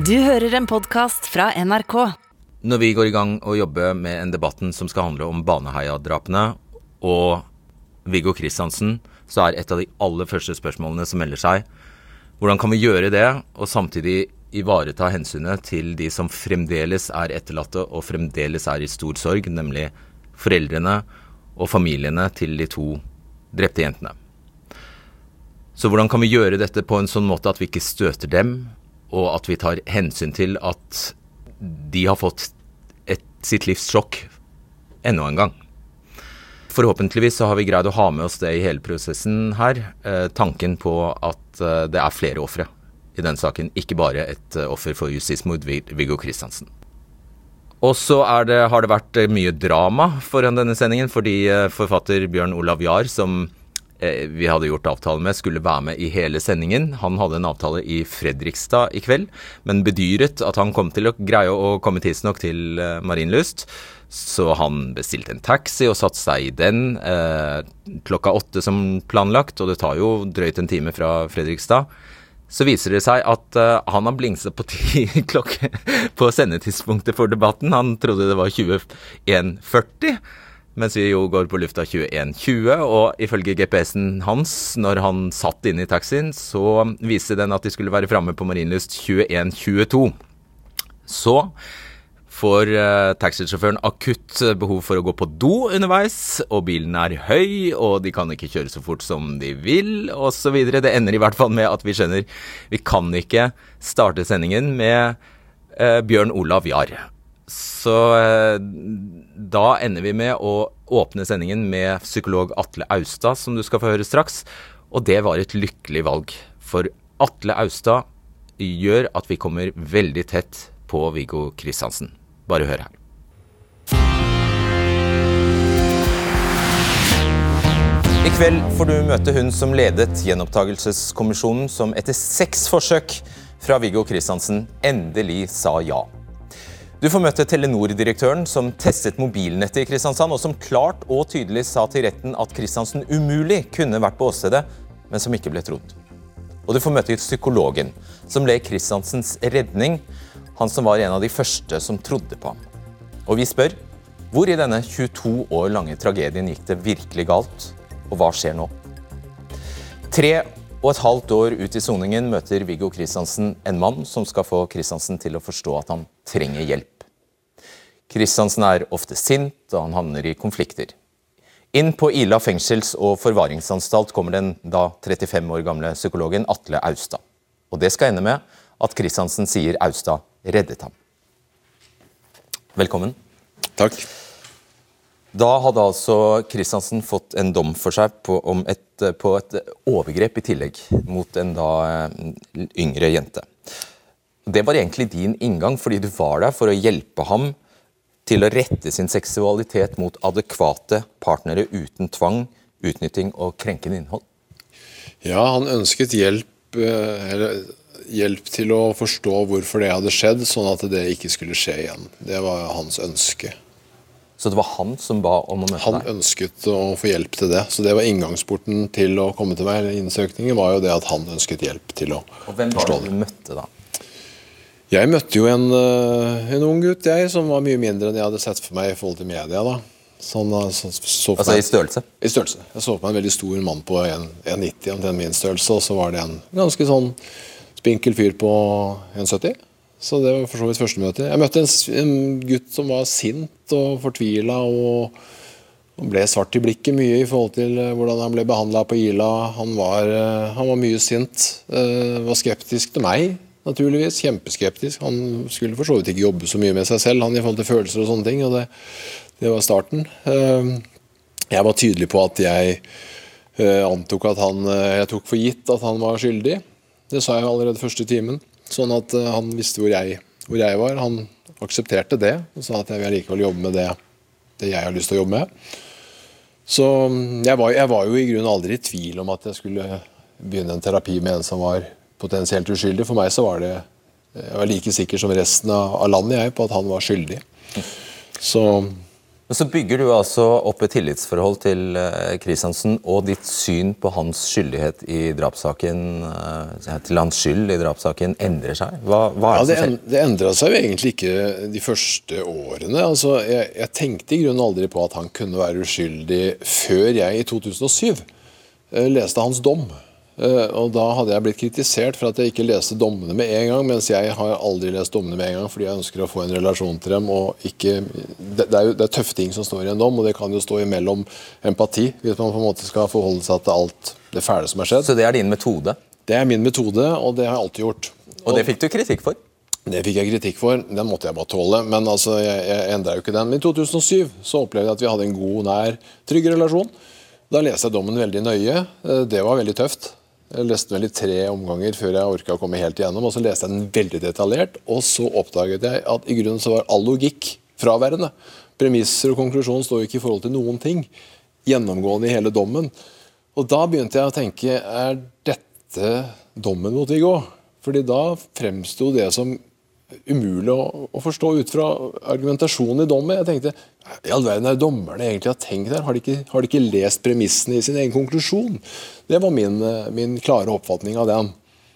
Du hører en podkast fra NRK. Når vi går i gang og jobber med en debatten som skal handle om Baneheia-drapene og Viggo Kristiansen, så er et av de aller første spørsmålene som melder seg, hvordan kan vi gjøre det og samtidig ivareta hensynet til de som fremdeles er etterlatte og fremdeles er i stor sorg, nemlig foreldrene og familiene til de to drepte jentene. Så hvordan kan vi gjøre dette på en sånn måte at vi ikke støter dem, og at vi tar hensyn til at de har fått et, sitt livs sjokk enda en gang? Forhåpentligvis så har vi greid å ha med oss det i hele prosessen her. Eh, tanken på at eh, det er flere ofre i den saken, ikke bare et eh, offer for justismord, Viggo Kristiansen. Og så har det vært eh, mye drama foran denne sendingen, fordi eh, forfatter Bjørn Olav Jahr, som vi hadde gjort avtale med, skulle være med i hele sendingen. Han hadde en avtale i Fredrikstad i kveld, men bedyret at han kom til å greie å komme tidsnok til eh, Marienlyst. Så han bestilte en taxi og satte seg i den eh, klokka åtte som planlagt, og det tar jo drøyt en time fra Fredrikstad. Så viser det seg at uh, han har blingset på ti klokke på sendetidspunktet for debatten. Han trodde det var 21.40 mens vi jo går på lufta 21.20. Og ifølge GPS-en hans, når han satt inne i taxien, så viste den at de skulle være framme på Marienlyst 21.22. Så får uh, taxisjåføren akutt behov for å gå på do underveis, og bilen er høy, og de kan ikke kjøre så fort som de vil, osv. Det ender i hvert fall med at vi skjønner vi kan ikke starte sendingen med uh, Bjørn Olav Jahr. Så eh, da ender vi med å åpne sendingen med psykolog Atle Austad, som du skal få høre straks. Og det var et lykkelig valg, for Atle Austad gjør at vi kommer veldig tett på Viggo Kristiansen. Bare hør her. I kveld får du møte hun som ledet gjenopptakelseskommisjonen, som etter seks forsøk fra Viggo Kristiansen endelig sa ja. Du får møte Telenor-direktøren som testet mobilnettet i Kristiansand, og som klart og tydelig sa til retten at Kristiansen umulig kunne vært på åstedet, men som ikke ble trodd. Og du får møte psykologen, som ble Kristiansens redning, han som var en av de første som trodde på ham. Og vi spør hvor i denne 22 år lange tragedien gikk det virkelig galt, og hva skjer nå? Tre og et halvt år ut i soningen møter Viggo Kristiansen en mann som skal få Kristiansen til å forstå at han trenger hjelp. Kristiansen er ofte sint, og han havner i konflikter. Inn på Ila fengsels- og forvaringsanstalt kommer den da 35 år gamle psykologen Atle Austad. Og det skal ende med at Kristiansen sier Austad reddet ham. Velkommen. Takk. Da hadde altså Kristiansen fått en dom for seg på, et, på et overgrep i tillegg mot en da eh, yngre jente. Det var egentlig din inngang, fordi du var der for å hjelpe ham til å rette sin seksualitet mot adekvate partnere uten tvang, utnytting og krenkende innhold. Ja, han ønsket hjelp, eh, hjelp til å forstå hvorfor det hadde skjedd, sånn at det ikke skulle skje igjen. Det var hans ønske. Så det var han som ba om å møte han deg? Han ønsket å få hjelp til det. Så det var inngangsporten til å komme til meg. eller Innsøkningen var jo det at han ønsket hjelp til å Og hvem forstå var det du møtte da? Jeg møtte jo en, eh, en, ung gutt jeg, som var mye mindre enn jeg hadde sett for meg i forhold til media. da. Sånn, så, så altså i størrelse? I størrelse. Jeg så på meg en veldig stor mann på 1,90 omtrent min størrelse, og så var det en ganske sånn spinkel fyr på 1,70. Så det var for så vidt første møte. Jeg møtte en, en gutt som var sint og fortvila og, og, ble svart i blikket mye i forhold til eh, hvordan han ble behandla på Ila. Han var, eh, han var mye sint. Uh, var skeptisk til meg, naturligvis. Kjempeskeptisk. Han skulle for så vidt ikke jobbe så mye med seg selv han i forhold til følelser og sånne ting. og det, det var starten. Jeg var tydelig på at jeg antok at han Jeg tok for gitt at han var skyldig. Det sa jeg allerede første timen. Sånn at eh, han visste hvor jeg, hvor jeg, var. Han aksepterte det og sa at jeg vil likevel jobbe med det, det jeg har lyst til å jobbe med. Så mm, jeg var, jeg var, jo i grunnen aldri i tvil om at jeg skulle begynne en terapi med en som var potensielt uskyldig. For meg så var det Jeg var like sikker som resten av landet jeg på at han var skyldig. Så Men så bygger du altså opp et tillitsforhold til Kristiansen og ditt syn på hans skyldighet i drapssaken, til hans skyld i drapssaken, endrer seg? Hva, hva er det ja, som skjer? Det endra seg jo egentlig ikke de første årene. Altså, jeg, jeg tenkte i grunnen aldri på at han kunne være uskyldig før jeg i 2007 leste hans dom. Eh, og Da hadde jeg blitt kritisert for at jeg ikke leste dommene med en gang, mens jeg har aldri lest dommene med en gang fordi jeg ønsker å få en relasjon til dem. og ikke, Det, det er jo det er tøffe ting som står i en dom, og det kan jo stå imellom empati hvis man på en måte skal forholde seg til alt det fæle som har skjedd. Så det er din metode? Det er min metode, og det har jeg alltid gjort. Og det fikk du kritikk for? Det fikk jeg kritikk for. Den måtte jeg bare tåle. Men altså, jeg, jeg endra jo ikke den. Men i 2007 så opplevde jeg at vi hadde en god, nær, trygg relasjon. Da leste jeg dommen veldig nøye. Eh, det var veldig tøft. Jeg leste vel i tre omganger før jeg orka å komme helt igjennom. og Så leste jeg den veldig detaljert, og så oppdaget jeg at i grunnen så var all logikk fraværende. Premisser og konklusjon står ikke i forhold til noen ting. Gjennomgående i hele dommen. Og da begynte jeg å tenke er dette dommen mot Viggo? Fordi da fremsto det som umulig å, å, forstå ut fra argumentasjonen i dommen. Jeg tenkte i all verden er dommerne egentlig har tenkt her? Har de ikke, har de ikke lest premissene i sin egen konklusjon? Det var min, min, klare oppfatning av den.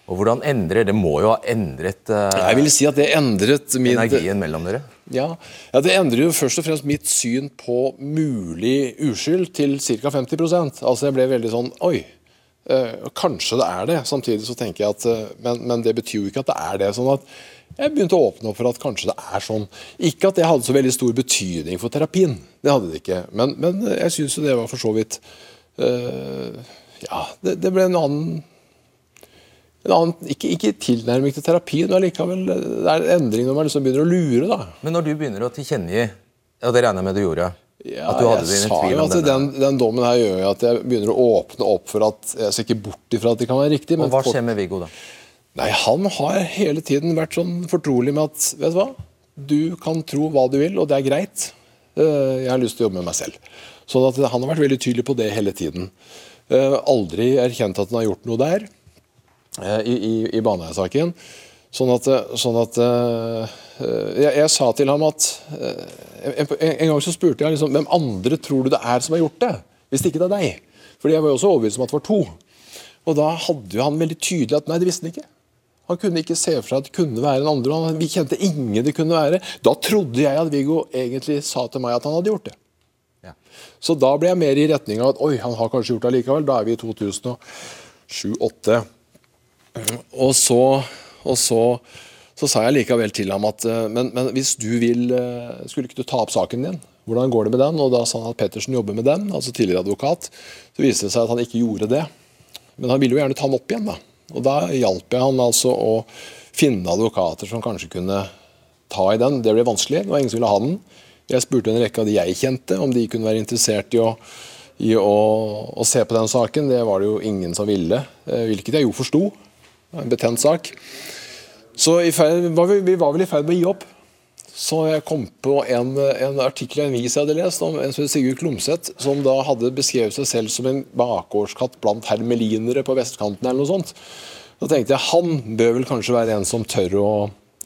Og Hvordan endrer Det må jo ha endret uh, Jeg vil si at det endret min, energien mellom dere? Ja, ja, Det endrer jo først og fremst mitt syn på mulig uskyld til ca. 50% Altså Jeg ble veldig sånn Oi, uh, kanskje det er det. Samtidig så tenker jeg at uh, men, men det betyr jo ikke at det er det. sånn at jeg begynte å åpne opp for at kanskje det er sånn. Ikke at det hadde så veldig stor betydning for terapien, det hadde det ikke. Men, men jeg syns det var for så vidt uh, Ja, det, det, ble en annen, en annen ikke, ikke, tilnærming til terapien, men likevel det er en endring når man liksom begynner å lure. da. Men når du begynner å tilkjennegi, og det regner jeg med du gjorde ja, jeg sa jo at den, den, dommen her gjør jo at jeg begynner å åpne opp for at jeg ser ikke bort ifra at det kan være riktig. og Hva skjer med Viggo da? Nei, Han har hele tiden vært sånn fortrolig med at vet du hva, du kan tro hva du vil, og det er greit. Eh, jeg har lyst til å jobbe med meg selv. Så han har vært veldig tydelig på det hele tiden. Eh, aldri erkjent at han har gjort noe der eh, i, i, i Baneheia-saken. Sånn at, sånn at jeg, jeg, sa til ham at En, en gang så spurte jeg liksom, hvem andre tror du det er som har gjort det, hvis ikke det er deg? Fordi jeg var jo også overbevist om at det var to. Og da hadde jo han veldig tydelig at nei, det visste han ikke. Han kunne ikke se for seg at det kunne være en andre. Vi kjente ingen det kunne være. Da trodde jeg at Viggo egentlig sa til meg at han hadde gjort det. Ja. Så da ble jeg mer i retning av at oi, han har kanskje gjort det likevel. Da er vi i 2007-2008. Og så, og så, så sa jeg likevel til ham at eh, men, men, hvis du vil eh, Skulle ikke du ta opp saken din? Hvordan går det med den? Og da sa han at Pettersen jobber med den, altså tidligere advokat. Så viste det seg at han ikke gjorde det. Men han ville jo gjerne ta den opp igjen. da. Og Da hjalp jeg han altså å finne advokater som kanskje kunne ta i den. Det ble vanskelig, det var ingen som ville ha den. Jeg spurte en rekke av de jeg kjente, om de kunne være interessert i å, i å, å se på den saken. Det var det jo ingen som ville, eh, hvilket jeg jo forsto. En betent sak. Så ferd, var vi, vi, var vel i ferd med å gi opp. Så jeg kom på en, en artikkel i en vis jeg hadde lest om en som Sigurd Klomsæt, som da hadde beskrevet seg selv som en bakgårdskatt blant hermelinere på vestkanten. eller noe sånt. Da tenkte jeg han bør vel kanskje være en som tør å,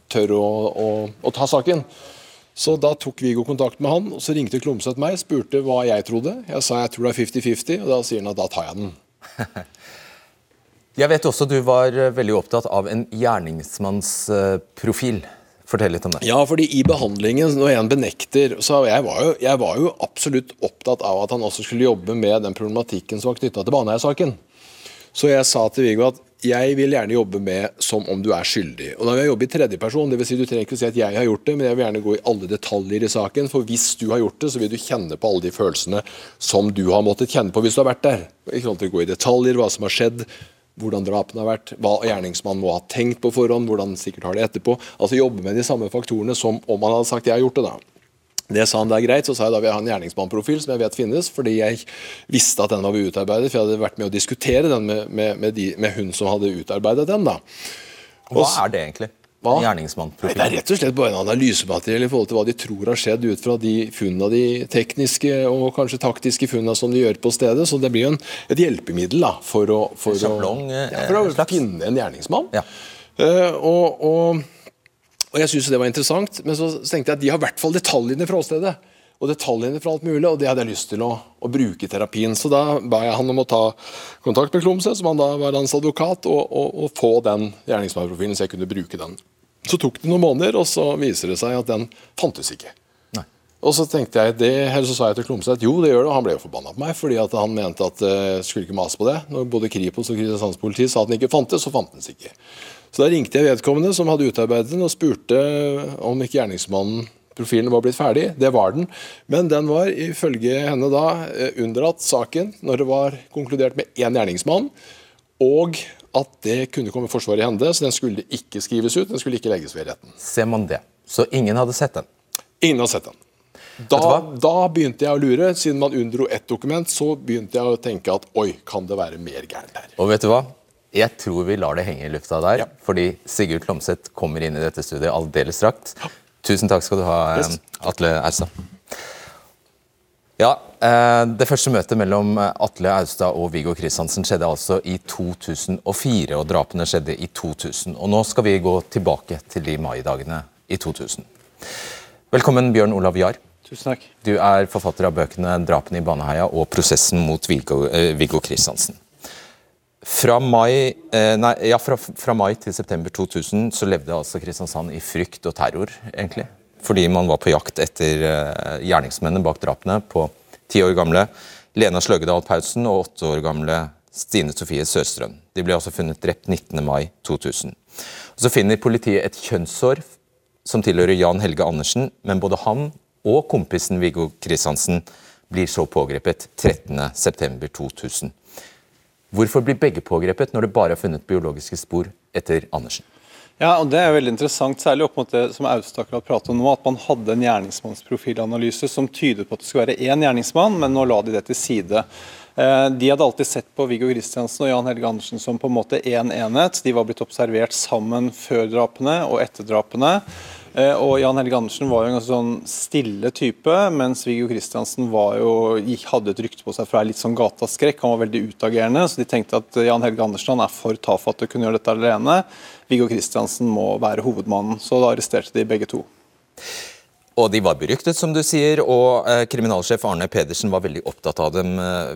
tør å, å, å ta saken. Så da tok Viggo kontakt med han, og så ringte Klomsæt meg spurte hva jeg trodde. Jeg sa jeg tror det er 50-50, og da sier han at da tar jeg den. Jeg vet også du var veldig opptatt av en gjerningsmannsprofil. Fortell litt om det. Ja, fordi i behandlingen, når en benekter så jeg var, jo, jeg var jo absolutt opptatt av at han også skulle jobbe med den problematikken som var knytta til Baneheia-saken. Så jeg sa til Viggo at jeg vil gjerne jobbe med som om du er skyldig. Og da vil jeg jobbe i tredjeperson. Dvs. Si du trenger ikke å si at jeg har gjort det, men jeg vil gjerne gå i alle detaljer i saken. For hvis du har gjort det, så vil du kjenne på alle de følelsene som du har måttet kjenne på hvis du har vært der. Ikke sant, Gå i detaljer, hva som har skjedd, hvordan drapene har vært, hva gjerningsmannen må ha tenkt på forhånd, hvordan sikkert har det etterpå. Altså jobbe med de samme faktorene som om han hadde sagt 'jeg har gjort det'. da. Det sa han det er greit, så sa jeg da vil jeg ha en gjerningsmannprofil som jeg vet finnes, fordi jeg visste at den var utarbeidet, for jeg hadde vært med å diskutere den med, med, med, de, med hun som hadde utarbeidet den. da. Hva er det egentlig? Hva? Gjerningsmannprofil? Det er rett og slett bare en analysemateriell i forhold til hva de tror har skjedd ut fra de funnene, de tekniske og kanskje taktiske funnene som de gjør på stedet. Så det blir jo et hjelpemiddel da, for å, for Sjablong, å, ja, for å finne en gjerningsmann. Ja. Uh, og, og, og, jeg syns det var interessant, men så tenkte jeg at de har i hvert fall detaljene fra åstedet. Og detaljene fra alt mulig, og det hadde jeg lyst til å, å bruke i terapien. Så da ba jeg han om å ta kontakt med Klomsø, som han da var hans advokat, og, og, og få den gjerningsmannprofilen, så jeg kunne bruke den. Så tok det noen måneder, og så viser det seg at den fantes ikke. Nei. Og så tenkte jeg det, eller så sa jeg til Klomsø at jo, det gjør det. Og han ble jo forbanna på meg, fordi at han mente at jeg uh, skulle ikke mase på det. Når både Kripos og Kristiansandspolitiet sa at den ikke fantes, så fantes den ikke. Så da ringte jeg vedkommende som hadde utarbeidet den, og spurte om ikke gjerningsmannen profilen var blitt ferdig. Det var den. Men den var ifølge henne da eh, unndratt saken når det var konkludert med én gjerningsmann, og at det kunne komme Forsvaret i hende, så den skulle ikke skrives ut. Den skulle ikke legges ved retten. Ser man det. Så ingen hadde sett den? Ingen hadde sett den. Da, da, begynte jeg å lure. Siden man unndro ett dokument, så begynte jeg å tenke at oi, kan det være mer gærent her? Og vet du hva? Jeg tror vi lar det henge i lufta der, ja. fordi Sigurd Klomsæt kommer inn i dette studiet aldeles straks. Tusen takk skal du ha, yes. Atle Erstad. Ja, eh, Det første møtet mellom eh, Atle Austad og Viggo Kristiansen skjedde altså i 2004, og drapene skjedde i 2000. Og Nå skal vi gå tilbake til de maidagene i 2000. Velkommen, Bjørn Olav Jahr. Tusen takk. Du er forfatter av bøkene 'Drapene i Baneheia' og 'Prosessen mot Viggo, eh, Viggo Kristiansen'. Fra mai, eh, nei, ja, fra, fra mai, til september 2000 så levde altså Kristiansand i frykt og terror, egentlig. Fordi man var på jakt etter uh, gjerningsmennene bak drapene på ti år gamle Lena Sløgedal Pausen og åtte år gamle Stine Sofie Sørstrøm. De ble altså funnet drept 19. mai 2000. Og så finner politiet et kjønnshår som tilhører Jan Helge Andersen, men både han og kompisen Viggo Kristiansen blir så pågrepet 13.9.2000. Hvorfor blir begge pågrepet når det bare er funnet biologiske spor etter Andersen? Ja, og Det er veldig interessant, særlig opp mot det som Aust prater om nå, at man hadde en gjerningsmannsprofilanalyse som tydet på at det skulle være én gjerningsmann, men nå la de det til side. Eh, de hadde alltid sett på Viggo Kristiansen og Jan Helge Andersen som på en måte én en enhet. De var blitt observert sammen før drapene og etter drapene. Eh, og Jan Helge Andersen var jo en ganske sånn stille type, mens Viggo Kristiansen hadde et rykte på seg for å være litt sånn gataskrekk. Han var veldig utagerende, så de tenkte at Jan Helge Andersen er for tafatt til å kunne gjøre dette alene. Viggo Kristiansen må være hovedmannen. Så da arresterte de begge to. Og de var beryktet, som du sier, og eh, kriminalsjef Arne Pedersen var veldig opptatt av dem eh,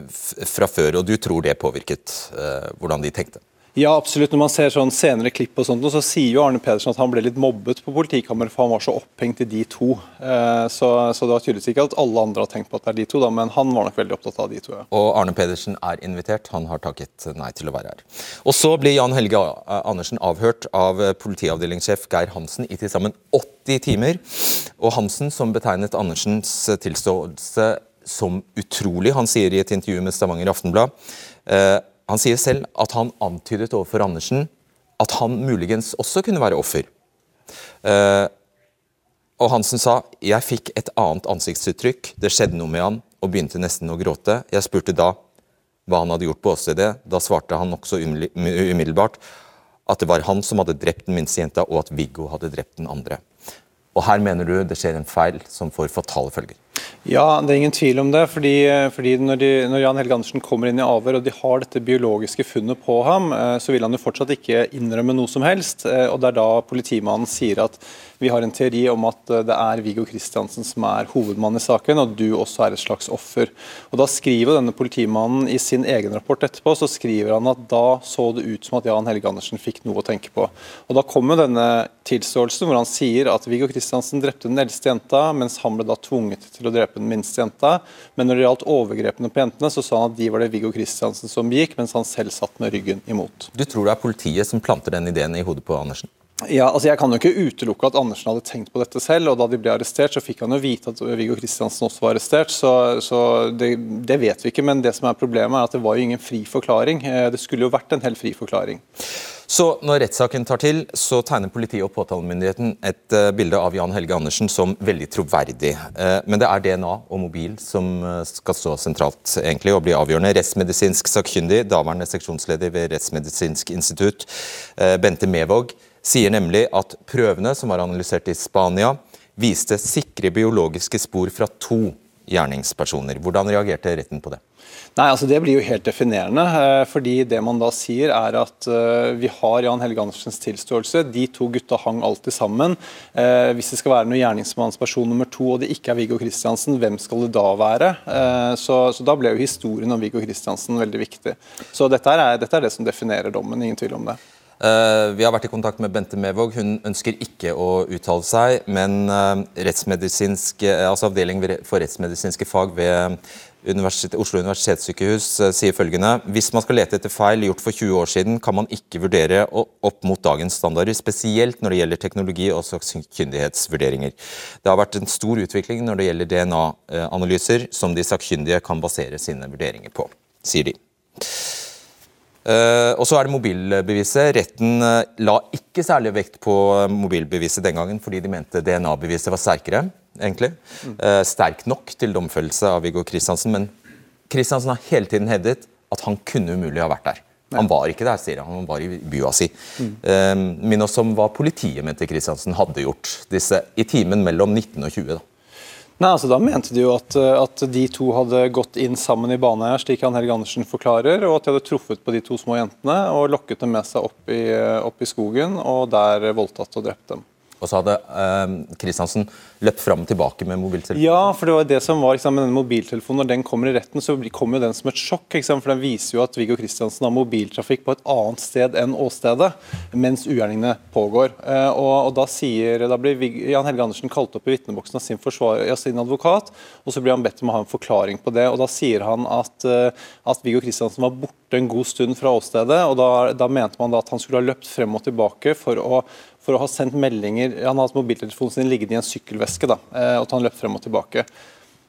fra før, og du tror det påvirket eh, hvordan de tenkte? Ja, absolutt. Når man ser sånn senere klipp, og sånt, så sier jo Arne Pedersen at han ble litt mobbet på politikammeret, for han var så opphengt i de to. Eh, så, så, det var tydeligvis ikke at alle andre har tenkt på at det er de to, da, men han var nok veldig opptatt av de to. Ja. Og Arne Pedersen er invitert, han har takket nei til å være her. Og Så blir Jan Helge Andersen avhørt av politiavdelingssjef Geir Hansen i til sammen 80 timer. Og Hansen, som betegnet Andersens tilståelse som utrolig, han sier i et intervju med Stavanger Aftenblad eh, han sier selv at han antydet overfor Andersen at han muligens også kunne være offer. Uh, og Hansen sa jeg fikk et annet ansiktsuttrykk, det skjedde noe med han, og begynte nesten å gråte. Jeg spurte da hva han hadde gjort på åstedet. Da svarte han nokså umiddelbart at det var han som hadde drept den minste jenta, og at Viggo hadde drept den andre. Og her mener du det skjer en feil som får fatale følger? Ja, det er ingen tvil om det. fordi, fordi når, de, når, Jan Helge Andersen kommer inn i avhør og de har dette biologiske funnet på ham, eh, så vil han jo fortsatt ikke innrømme noe som helst. Eh, og Det er da politimannen sier at vi har en teori om at eh, det er Viggo Kristiansen som er hovedmann i saken, og du også er et slags offer. Og Da skriver denne politimannen i sin egen rapport etterpå så skriver han at da så det ut som at Jan Helge Andersen fikk noe å tenke på. Og Da kommer denne tilståelsen hvor han sier at Viggo Kristiansen drepte den eldste jenta, mens han ble da tvunget til å drepe den minste jenta. Men når det gjaldt overgrepene på jentene, så sa han at de var det Viggo Kristiansen som gikk, mens han selv satt med ryggen imot. Du tror det er politiet som planter den ideen i hodet på Andersen? Ja, altså Jeg kan jo ikke utelukke at Andersen hadde tenkt på dette selv. og Da de ble arrestert, så fikk han jo vite at Viggo Kristiansen også var arrestert. Så, så det, det, vet vi ikke. Men det som er problemet er at det var jo ingen fri forklaring. Eh, det skulle jo vært en helt fri forklaring. Så når rettssaken tar til, så tegner politiet og påtalemyndigheten et uh, bilde av Jan Helge Andersen som veldig troverdig. Uh, men det er DNA og mobil som uh, skal stå sentralt egentlig og bli avgjørende. Rettsmedisinsk sakkyndig, daværende seksjonsleder ved Rettsmedisinsk institutt, Bente Mevåg, sier nemlig at prøvene som var analysert i Spania, viste sikre biologiske spor fra to gjerningspersoner. Hvordan reagerte retten på det? Nei, altså Det blir jo helt definerende. Eh, fordi det man da sier er at uh, vi har Jan Helge Andersens tilståelse. De to gutta hang alltid sammen. Uh, hvis det skal være noe gjerningsmannsperson nummer to og det ikke er Viggo Kristiansen, hvem skal det da være? Så, så, da ble jo historien om Viggo Kristiansen veldig viktig. Så dette er, dette er det som definerer dommen, ingen tvil om det. Vi har vært i kontakt med Bente Mevåg. Hun ønsker ikke å uttale seg, men altså avdeling for rettsmedisinske fag ved Universitet, Oslo universitetssykehus eh, sier følgende Hvis man skal lete etter feil gjort for 20 år siden, kan man ikke vurdere opp mot dagens standarder, spesielt når det gjelder teknologi og sakkyndighetsvurderinger. Det har vært en stor utvikling når det gjelder DNA-analyser, som de sakkyndige kan basere sine vurderinger på, sier de. Uh, og så er det mobilbeviset. Retten uh, la ikke særlig vekt på mobilbeviset den gangen, fordi de mente DNA-beviset var sterkere egentlig. Mm. sterk nok til domfellelse av Viggo Kristiansen, men Kristiansen har hele tiden hevdet at han kunne umulig ha vært der. Han var ikke der, sier han. Han var i bua si. Mm. Minn oss om hva politiet mente Kristiansen hadde gjort disse, i timen mellom 19 og 20. da. Nei, altså Da mente de jo at, at, de to hadde gått inn sammen i Baneheia, slik han Helge Andersen forklarer, og at de hadde truffet på de to små jentene og lokket dem med seg opp i, opp i skogen og der voldtatt og drept dem. Og så hadde Kristiansen eh, løpt fram og tilbake med mobiltelefonen. Ja, for det var det som var liksom, med denne mobiltelefonen. Når den kommer i retten, så kommer jo den som et sjokk. For Den viser jo at Viggo Kristiansen har mobiltrafikk på et annet sted enn åstedet mens ugjerningene pågår. Eh, og, og, Da sier, da blir Jan Helge Andersen kalt opp i vitneboksen av sin, forsvar, ja, sin advokat, og så blir han bedt om å ha en forklaring på det. og Da sier han at, eh, at Viggo Kristiansen var borte en god stund fra åstedet. og da, da mente man da at han skulle ha løpt frem og tilbake for å for å ha sendt meldinger Han har hatt mobiltelefonen sin liggende i en sykkelveske, da, eh, og at han løp frem og tilbake.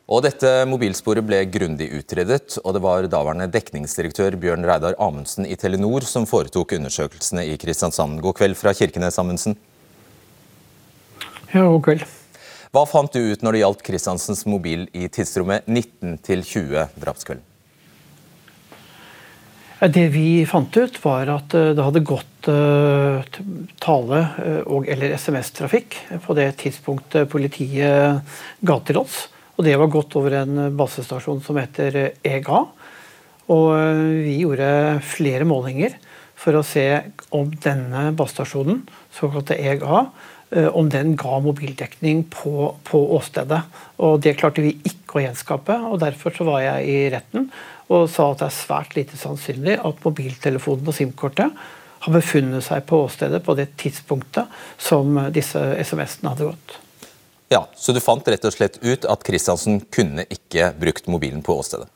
Og dette Mobilsporet ble grundig utredet, og det var daværende dekningsdirektør Bjørn Reidar Amundsen i Telenor som foretok undersøkelsene i Kristiansand. God kveld fra Kirkenes, Amundsen. Ja, god kveld. Hva fant du ut når det gjaldt Kristiansens mobil i tidsrommet 19 til 20 drapskvelden? Det vi fant ut, var at eh, det hadde gått uh, tale- uh, og- eller SMS-trafikk på det tidspunktet politiet ga til oss. Og det var gått over en basestasjon som heter EGA. Og vi gjorde flere målinger for å se om denne basestasjonen, såkalte EGA, om den ga mobildekning på, på åstedet. Og det klarte vi ikke å gjenskape, og derfor så var jeg i retten og sa at det er svært lite sannsynlig at mobiltelefonen og SIM-kortet har befunnet seg på åstedet på det tidspunktet som disse SMS-ene hadde gått. Ja, Så du fant rett og slett ut at Kristiansen kunne ikke brukt mobilen på åstedet?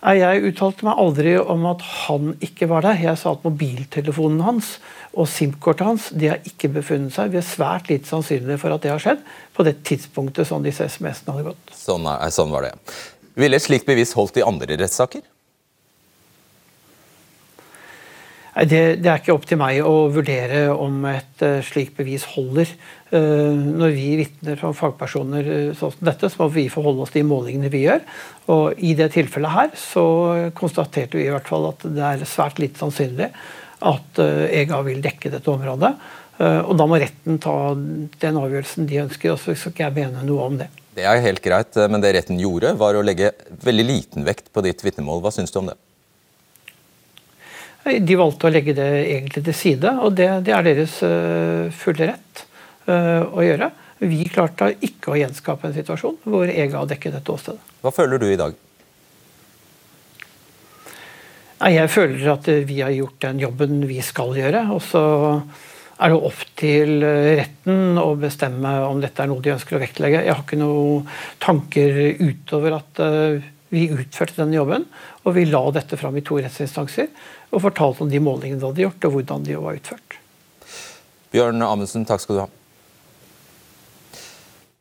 Jeg uttalte meg aldri om at han ikke var der. Jeg sa at mobiltelefonen hans og SIM-kortet hans de har ikke befunnet seg. Vi er svært lite sannsynlig for at det har skjedd på det tidspunktet som disse SMS-ene hadde gått. Sånn, er, sånn var det. Ville et slikt bevis holdt i andre rettssaker? Det, det, er ikke opp til meg å vurdere om et uh, slikt bevis holder. Uh, når vi vitner som fagpersoner uh, sånn som dette, så må vi forholde oss til de målingene vi gjør. Og I det tilfellet her så konstaterte vi i hvert fall at det er svært lite sannsynlig at EGA vil dekke dette området. og Da må retten ta den avgjørelsen de ønsker, og så skal ikke jeg mene noe om det. Det er helt greit, eh, men det retten gjorde, var å legge veldig liten vekt på ditt vitnemål. Hva syns du om det? De valgte å legge det egentlig til side, og det, det er deres uh, fulle rett uh, å gjøre. Vi klarte ikke å gjenskape en situasjon hvor EGA dekket dette åstedet. Hva føler du i dag? Jeg føler at vi har gjort den jobben vi skal gjøre. og så er det opp til eh, retten å bestemme om dette er noe de ønsker å vektlegge. Jeg har ikke noen tanker utover at eh, vi utførte denne jobben. Og vi la dette fram i to rettsinstanser og fortalte om de målingene de hadde gjort, og hvordan de var utført. Bjørn Amundsen, takk skal du ha.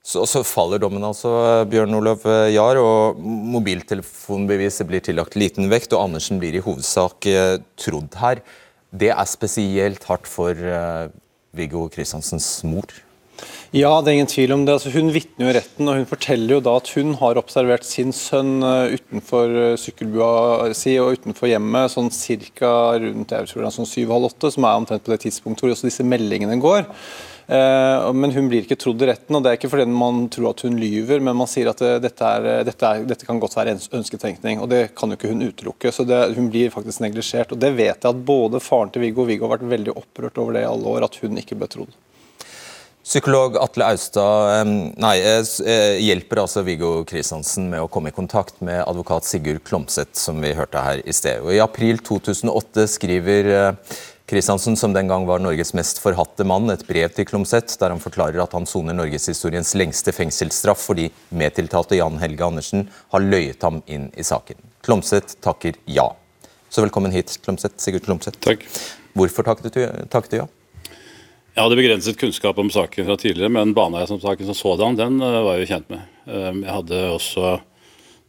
Så, så, faller dommen, altså, Bjørn Olav Jahr. og Mobiltelefonbeviset blir tillagt liten vekt, og Andersen blir i hovedsak eh, trodd her. Det er spesielt hardt for uh, Viggo Kristiansens mor? Ja, det er ingen tvil om det. Altså, hun vitner jo retten, og hun forteller jo da at hun har observert sin sønn uh, utenfor uh, sykkelbua si og utenfor hjemmet sånn cirka rundt jeg tror det er sånn syv-halv åtte, som er omtrent på det tidspunktet hvor også disse meldingene går. Uh, men hun blir ikke trodd i retten, og det er ikke fordi man tror at hun lyver, men man sier at dette, er, dette, er, dette, kan godt være ønsketenkning, og det kan jo ikke hun utelukke. Så det, hun blir faktisk neglisjert. Og det vet jeg at både faren til Viggo og Viggo har vært veldig opprørt over det i alle år, at hun ikke ble trodd. Psykolog Atle Austad nei, eh, hjelper altså Viggo Kristiansen med å komme i kontakt med advokat Sigurd Klomsæt, som vi hørte her i sted. Og I april 2008 skriver Kristiansen, som den gang var Norges mest forhatte mann, et brev til Klomsæt, der han forklarer at han soner norgeshistoriens lengste fengselsstraff fordi medtiltalte Jan Helge Andersen har løyet ham inn i saken. Klomsæt takker ja. Så velkommen hit, Klomsæt. Sigurd Klomsæt. Takk. Hvorfor takket du, takket du ja? Jeg hadde begrenset kunnskap om saken fra tidligere, men Baneheia som saken som sådan, den uh, var jeg jo kjent med. Um, jeg hadde også,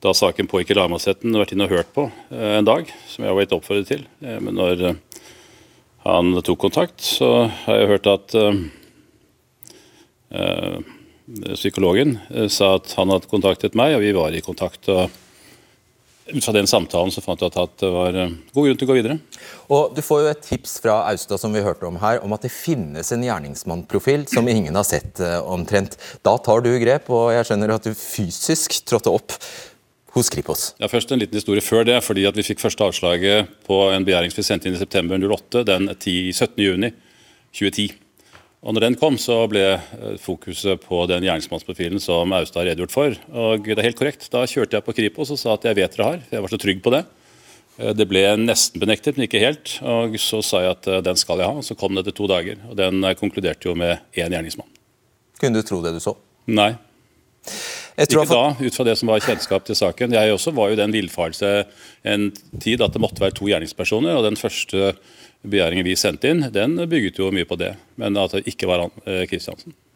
da saken pågikk i lagmannsretten, vært inne og hørt på uh, en dag, som jeg var blitt oppfordret til. Men når han tok kontakt, så har jeg hørt at psykologen sa at han hadde kontaktet meg, og vi var i kontakt. og ut fra den samtalen så fant jeg at det var eh, god grunn til å gå videre. Og Du får jo et tips fra Austad som vi hørte om her, om at det finnes en gjerningsmannprofil som ingen har sett omtrent. Da tar du grep, og jeg skjønner at du fysisk trådte opp hos Kripos. Ja, først en liten historie før det. fordi at Vi fikk første avslaget på en begjæring som vi sendte inn i september 08, den 10, 17. juni 2010. Og når den kom, så ble eh, fokuset på den gjerningsmannsprofilen som Austad har redegjort for. Og det er helt korrekt. Da kjørte jeg på Kripos og sa at jeg vet dere har. Jeg var så trygg på det. Eh, det ble nesten benektet, men ikke helt. Og så sa jeg at eh, den skal jeg ha. og Så kom det etter to dager. Og den konkluderte jo med én gjerningsmann. Kunne du tro det du så? Nei. Ikke da, ut fra det som var kjennskap til saken. Jeg også var jo den villfarelse en tid at det måtte være to gjerningspersoner. og den første begjæringen vi sendte inn, den bygget jo mye på det. Men at det ikke var Kristiansen. Eh,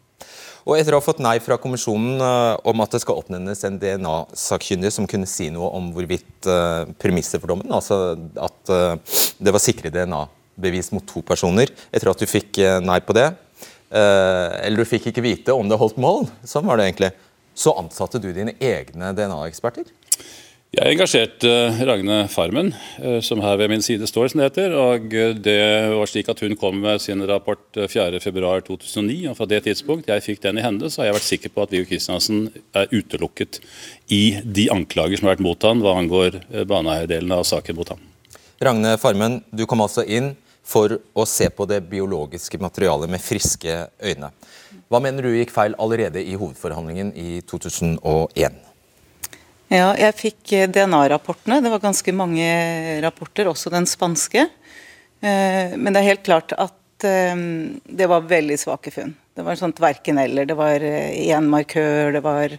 og Etter å ha fått nei fra kommisjonen uh, om at det skal oppnevnes en DNA-sakkyndig som kunne si noe om hvorvidt uh, premisset for dommen, altså at det var sikre DNA-bevis mot to personer, etter at du fikk nei på det, eller du fikk ikke vite om det holdt mål, sånn var det egentlig, så ansatte du dine egne DNA-eksperter? Jeg engasjerte Ragne Farmen, eh, som her ved min side står, som det heter. og Det var slik at hun kom med sin rapport 4.2.2009. Eh, og Fra det tidspunkt jeg fikk den i hende, så har jeg vært sikker på at Viggo Kristiansen er utelukket i de anklager som har vært mot han hva angår eh, Baneheia-delen av saken mot ham. Ragne Farmen, du kom altså inn for å se på det biologiske materialet med friske øyne. Hva mener du gikk feil allerede i hovedforhandlingen i 2001? Ja, jeg fikk eh, DNA-rapportene. Det var ganske mange rapporter, også den spanske. Eh, men det er helt klart at eh, det var veldig svake funn. Det var sånt verken-eller. Det var én markør, det var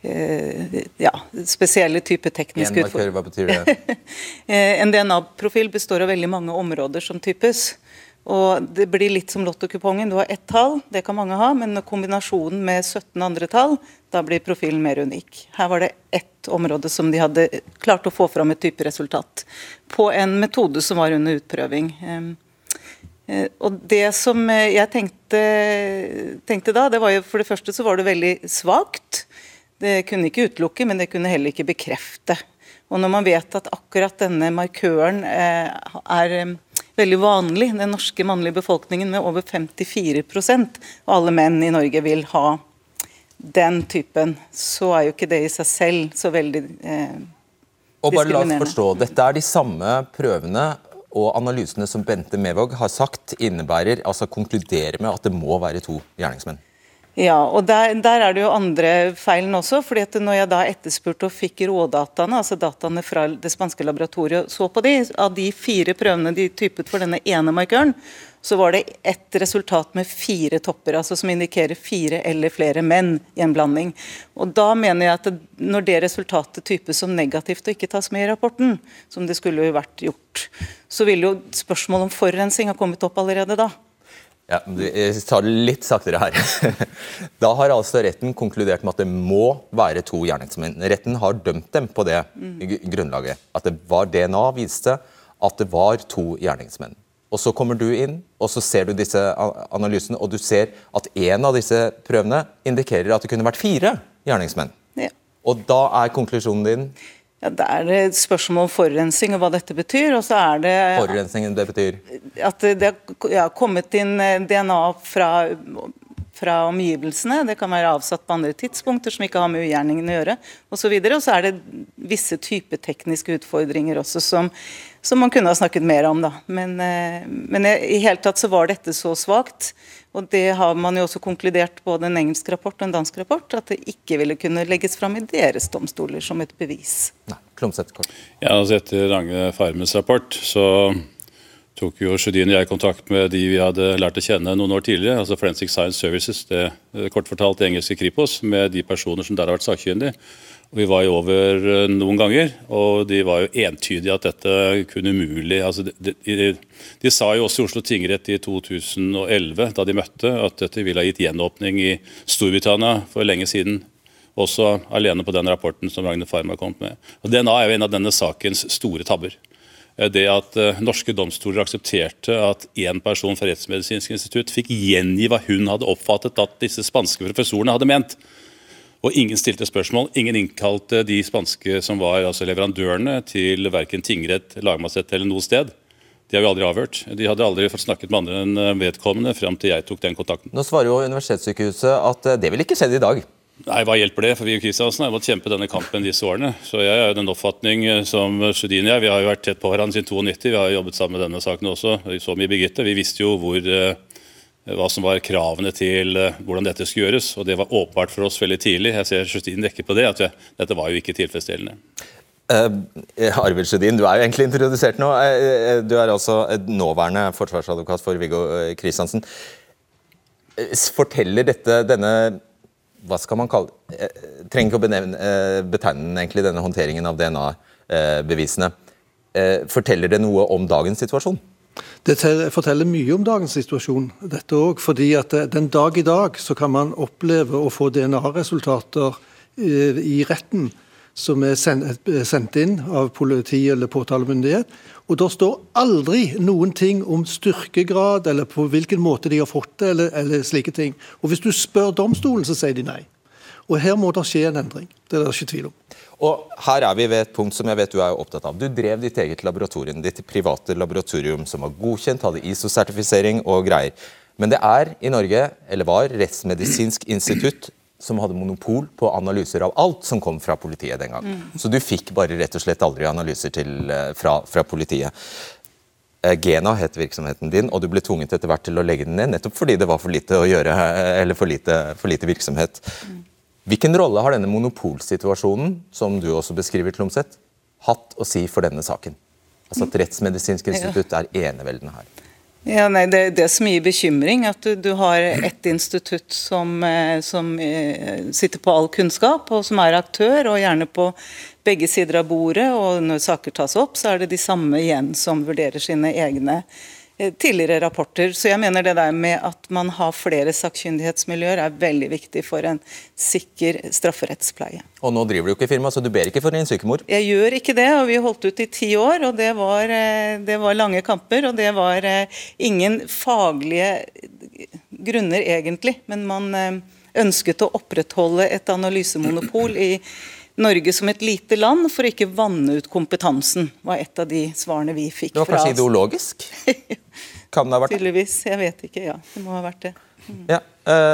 ja, spesielle typer tekniske utfordringer. Hva betyr det? en DNA-profil består av veldig mange områder som types. Og Det blir litt som lottokupongen. Du har ett tall, det kan mange ha, men kombinasjonen med 17 andre tall, da blir profilen mer unik. Her var det ett område som de hadde klart å få fram et type resultat på en metode som var under utprøving. Eh, og Det som jeg tenkte, tenkte da, det var jo for det første så var det veldig svakt. Det kunne ikke utelukke, men det kunne heller ikke bekrefte. Og når man vet at akkurat denne markøren eh, er veldig vanlig. Den norske mannlige befolkningen med over 54% av alle menn i Norge vil ha den typen. Så er jo ikke det i seg selv så veldig eh, og bare la oss forstå, Dette er de samme prøvene og analysene som Bente Mevåg har sagt innebærer, altså konkluderer med at det må være to gjerningsmenn. Ja, og der, der, er det jo andre feilen også. fordi at når jeg da etterspurte og fikk rådataene, altså dataene fra det spanske laboratoriet, så på de, av de fire prøvene de typet for denne ene markøren, så var det ett resultat med fire topper, altså som indikerer fire eller flere menn i en blanding. Og Da mener jeg at når det resultatet types som negativt og ikke tas med i rapporten, som det skulle jo vært gjort, så ville jo spørsmålet om forurensing ha kommet opp allerede da. Ja, jeg tar det litt saktere her. Da har altså retten konkludert med at det må være to gjerningsmenn. Retten har dømt dem på det grunnlaget. At det var DNA viste at det var to gjerningsmenn. og så kommer du inn, og så ser du disse analysene, og du ser at en av disse prøvene indikerer at det kunne vært fire gjerningsmenn. Ja. Og da er konklusjonen din Ja, Det er et spørsmål om forurensning og hva dette betyr. og så er det forurensningen det betyr? at det har kommet inn eh, DNA fra fra omgivelsene. Det kan være avsatt på andre tidspunkter som ikke har med ugjerningen å gjøre osv. Og, så og så er det visse typer tekniske utfordringer også som, som man kunne ha snakket mer om. da. Men, eh, men i hele tatt så var dette så svakt. Og det har man jo også konkludert både en engelsk rapport og en dansk rapport, at det ikke ville kunne legges fram i deres domstoler som et bevis. Nei, Klomsæt kort. Ja, altså Etter Range Farmes rapport så tok jo Sjødin og jeg kontakt med de vi hadde lært å kjenne noen år tidligere, altså Forensic Science Services, det eh, kort fortalt det engelske Kripos, med de personer som der har vært sakkyndige. Vi var jo over eh, noen ganger, og de var jo entydige at dette kunne umulig altså de, de, de, sa jo også i Oslo tingrett i 2011, da de møtte, at dette ville ha gitt gjenåpning i Storbritannia for lenge siden. Også alene på den rapporten som Ragne Farma kom med. Og DNA er jo en av denne sakens store tabber. Eh, det at eh, norske domstoler aksepterte at én person fra Rettsmedisinsk institutt fikk gjengi hva hun hadde oppfattet at disse spanske professorene hadde ment. Og ingen stilte spørsmål. Ingen innkalte de spanske som var altså leverandørene til verken tingrett, lagmannsrett eller noe sted. De har vi aldri avhørt. De hadde aldri fått snakket med andre enn eh, vedkommende fram til jeg tok den kontakten. Nå svarer jo Universitetssykehuset at det vil ikke skjedd i dag. Nei, Hva hjelper det? For vi Kristiansen har måttet kjempe denne kampen disse årene. Så jeg jo den oppfatning eh, som Sjødin og jeg. Vi har jo vært tett på hverandre siden 92. Vi har jo jobbet sammen med denne saken også. Så mye Birgitte. Vi visste jo hvor, eh, hva som var kravene til eh, hvordan dette skulle gjøres. Og det var åpenbart for oss veldig tidlig. Jeg ser Sjødin dekker på det, at dette var jo ikke tilfredsstillende. Uh, Arvid Sjødin, du er jo egentlig introdusert nå. Du er altså nåværende forsvarsadvokat for Viggo Kristiansen. Forteller dette, denne hva skal man kalle Jeg eh, trenger ikke å benevne, eh, betegne egentlig denne håndteringen av DNA-bevisene. Eh, forteller det noe om dagens situasjon? Det forteller mye om dagens situasjon. dette også, fordi at Den dag i dag så kan man oppleve å få DNA-resultater i retten som er sendt inn av politi eller påtalemyndighet. Og Det står aldri noen ting om styrkegrad eller på hvilken måte de har fått det. eller, eller slike ting. Og Hvis du spør domstolen, så sier de nei. Og Her må det skje en endring. Det er det ikke tvil om. Og Her er vi ved et punkt som jeg vet du er opptatt av. Du drev ditt eget laboratorium, ditt private laboratorium som var godkjent, hadde ISO-sertifisering og greier. Men det er i Norge, eller var, Rettsmedisinsk institutt som hadde monopol på analyser av alt som kom fra politiet den gang. Mm. Så du fikk bare rett og slett aldri analyser til, eh, fra, fra, politiet. Eh, Gena het virksomheten din, og du ble tvunget etter hvert til å legge den ned, nettopp fordi det var for lite å gjøre, eh, eller for lite, for lite virksomhet. Mm. Hvilken rolle har denne monopolsituasjonen, som du også beskriver, Klomsæt, hatt å si for denne saken? Altså At Rettsmedisinsk institutt er eneveldende her. Ja, nei, det, det, er så mye bekymring at du, du har ett institutt som, eh, som, eh, sitter på all kunnskap, og som er aktør, og gjerne på begge sider av bordet. Og når saker tas opp, så er det de samme igjen som vurderer sine egne tidligere rapporter. Så jeg mener det der med at man har flere sakkyndighetsmiljøer er veldig viktig for en sikker strafferettspleie. Og nå driver du ikke firma, så du ber ikke for din sykemor? Jeg gjør ikke det, og vi holdt ut i ti år, og det var, eh, det var lange kamper. Og det var eh, ingen faglige grunner egentlig, men man ønsket å opprettholde et analysemonopol i Norge som et lite land for å ikke vanne ut kompetansen, var et av de svarene vi fikk. Det var kanskje ideologisk? Kan det ha vært det? Tydeligvis. Jeg vet ikke. Ja, det må ha vært det. Mm. Ja,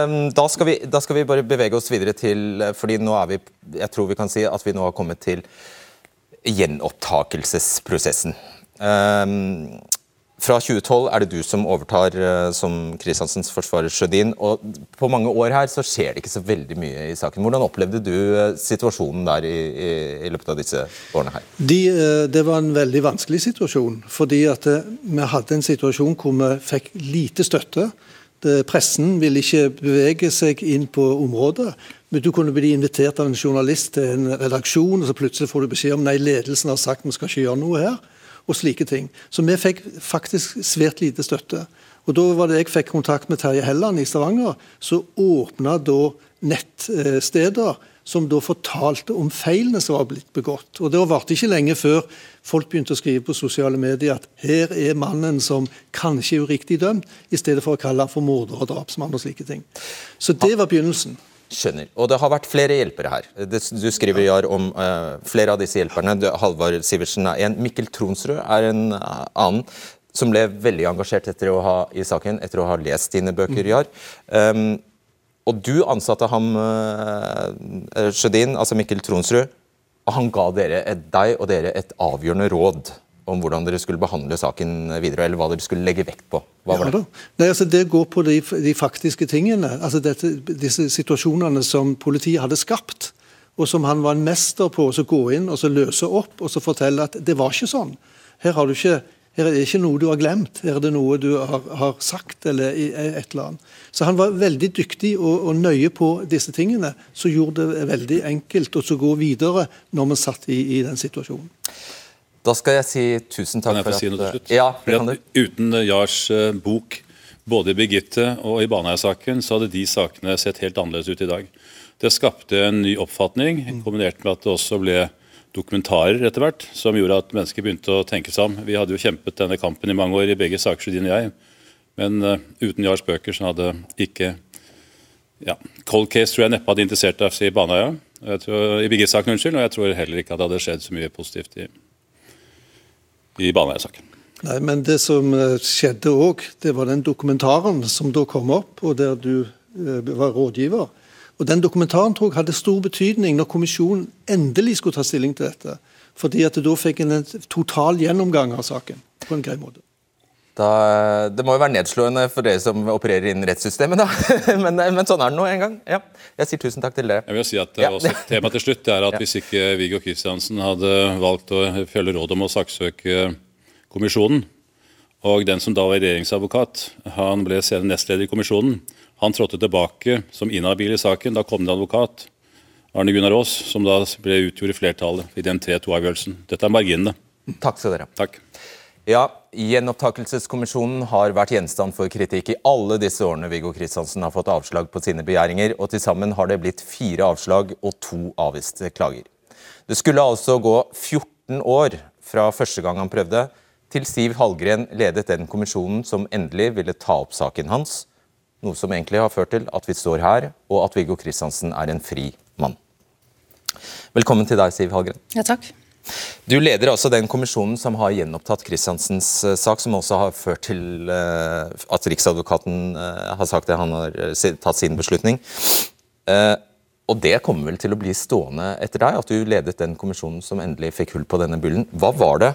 um, da, skal vi, da, skal vi, bare bevege oss videre til fordi nå er vi, Jeg tror vi kan si at vi nå har kommet til gjenopptakelsesprosessen. Um, fra 2012 er det du som overtar uh, som Kristiansens forsvarer Sjødin. og På mange år her så skjer det ikke så veldig mye i saken. Hvordan opplevde du uh, situasjonen der i, i, i, løpet av disse årene her? De, uh, det var en veldig vanskelig situasjon. fordi at vi hadde en situasjon hvor vi fikk lite støtte. Pressen ville ikke bevege seg inn på området. Men du kunne bli invitert av en journalist til en redaksjon, og så plutselig får du beskjed om nei, ledelsen har sagt vi skal ikke gjøre noe her og slike ting. Så vi fikk faktisk svært lite støtte. Og Da var det jeg fikk kontakt med Terje Helland i Stavanger, så åpna da nettsteder som da fortalte om feilene som var blitt begått. Og Det varte ikke lenge før folk begynte å skrive på sosiale medier at her er mannen som kanskje er uriktig dømt, i stedet for å kalle han for morder og drapsmann og slike ting. Så det var begynnelsen. Skjønner. Og det har vært flere hjelpere her. Du skriver Jar, om uh, flere av disse hjelperne. Halvard Sivertsen er en. Mikkel Tronsrud er en uh, annen. Som ble veldig engasjert etter å ha, i saken etter å ha lest dine bøker, mm. Jar. Um, og du ansatte ham, uh, Sjødin, altså Mikkel Tronsrud, og han ga dere, deg og dere et avgjørende råd om hvordan dere skulle behandle saken videre, eller hva dere skulle legge vekt på? Hva var det? Nei, altså det går på de, de faktiske tingene. altså dette, Disse situasjonene som politiet hadde skapt, og som han var en mester på å gå inn og så løse opp og så fortelle at det var ikke sånn. Her har du ikke her er det ikke noe du har glemt, her er det noe du har, har sagt. eller et eller annet. Så Han var veldig dyktig og, og, nøye på disse tingene, som gjorde det veldig enkelt å gå videre når vi satt i, i, den situasjonen. Da skal jeg si tusen takk for at si noe til slutt? Ja, det kan du. uten Jars uh, bok, både i Birgitte og i Baneheia-saken, så hadde de sakene sett helt annerledes ut i dag. Det skapte en ny oppfatning, kombinert med at det også ble dokumentarer etter hvert, som gjorde at mennesker begynte å tenke seg om. Vi hadde jo kjempet denne kampen i mange år i begge saker, Sjødin og jeg. Men uh, uten Jars bøker så hadde ikke ja, Cold Case tror jeg neppe hadde interessert deg i Baneheia. I Birgitte-saken, unnskyld. Og jeg tror heller ikke at det hadde skjedd så mye positivt i, i Baneheia-saken. Nei, men Det som eh, skjedde òg, det var den dokumentaren som da kom opp, og der du uh, var rådgiver. Og Den dokumentaren tror jeg hadde stor betydning når kommisjonen endelig skulle ta stilling til dette. Fordi at da fikk en total gjennomgang av saken på en grei måte. Da, det må jo være nedslående for dere som opererer innen rettssystemet, da. men, men, sånn er det nå en gang. Ja. Jeg sier tusen takk til dere. Jeg vil si at ja. også Tema til slutt er at hvis ikke Viggo Kristiansen hadde valgt å følge råd om å saksøke kommisjonen, og den som da var regjeringsadvokat, han ble senere nestleder i kommisjonen, han trådte tilbake som inhabil i saken. Da kom det advokat, Arne Gunnar Aas, som da ble utgjorde flertallet i den 3-2-avgjørelsen. Dette er marginene. Takk skal dere. Takk. Ja, Gjenopptakelseskommisjonen har vært gjenstand for kritikk i alle disse årene Viggo Kristiansen har fått avslag på sine begjæringer, og til sammen har det blitt fire avslag og to avviste klager. Det skulle altså gå 14 år fra første gang han prøvde, til Siv Hallgren ledet den kommisjonen som endelig ville ta opp saken hans, noe som egentlig har ført til at vi står her, og at Viggo Kristiansen er en fri mann. Velkommen til deg, Siv Hallgren. Ja, takk. Du leder altså den kommisjonen som har gjenopptatt Kristiansens uh, sak, som også har ført til uh, at Riksadvokaten uh, har sagt at han har tatt sin beslutning. og det kommer vel til å bli stående etter deg, at du ledet den kommisjonen som endelig fikk hull på denne bullen. Hva var det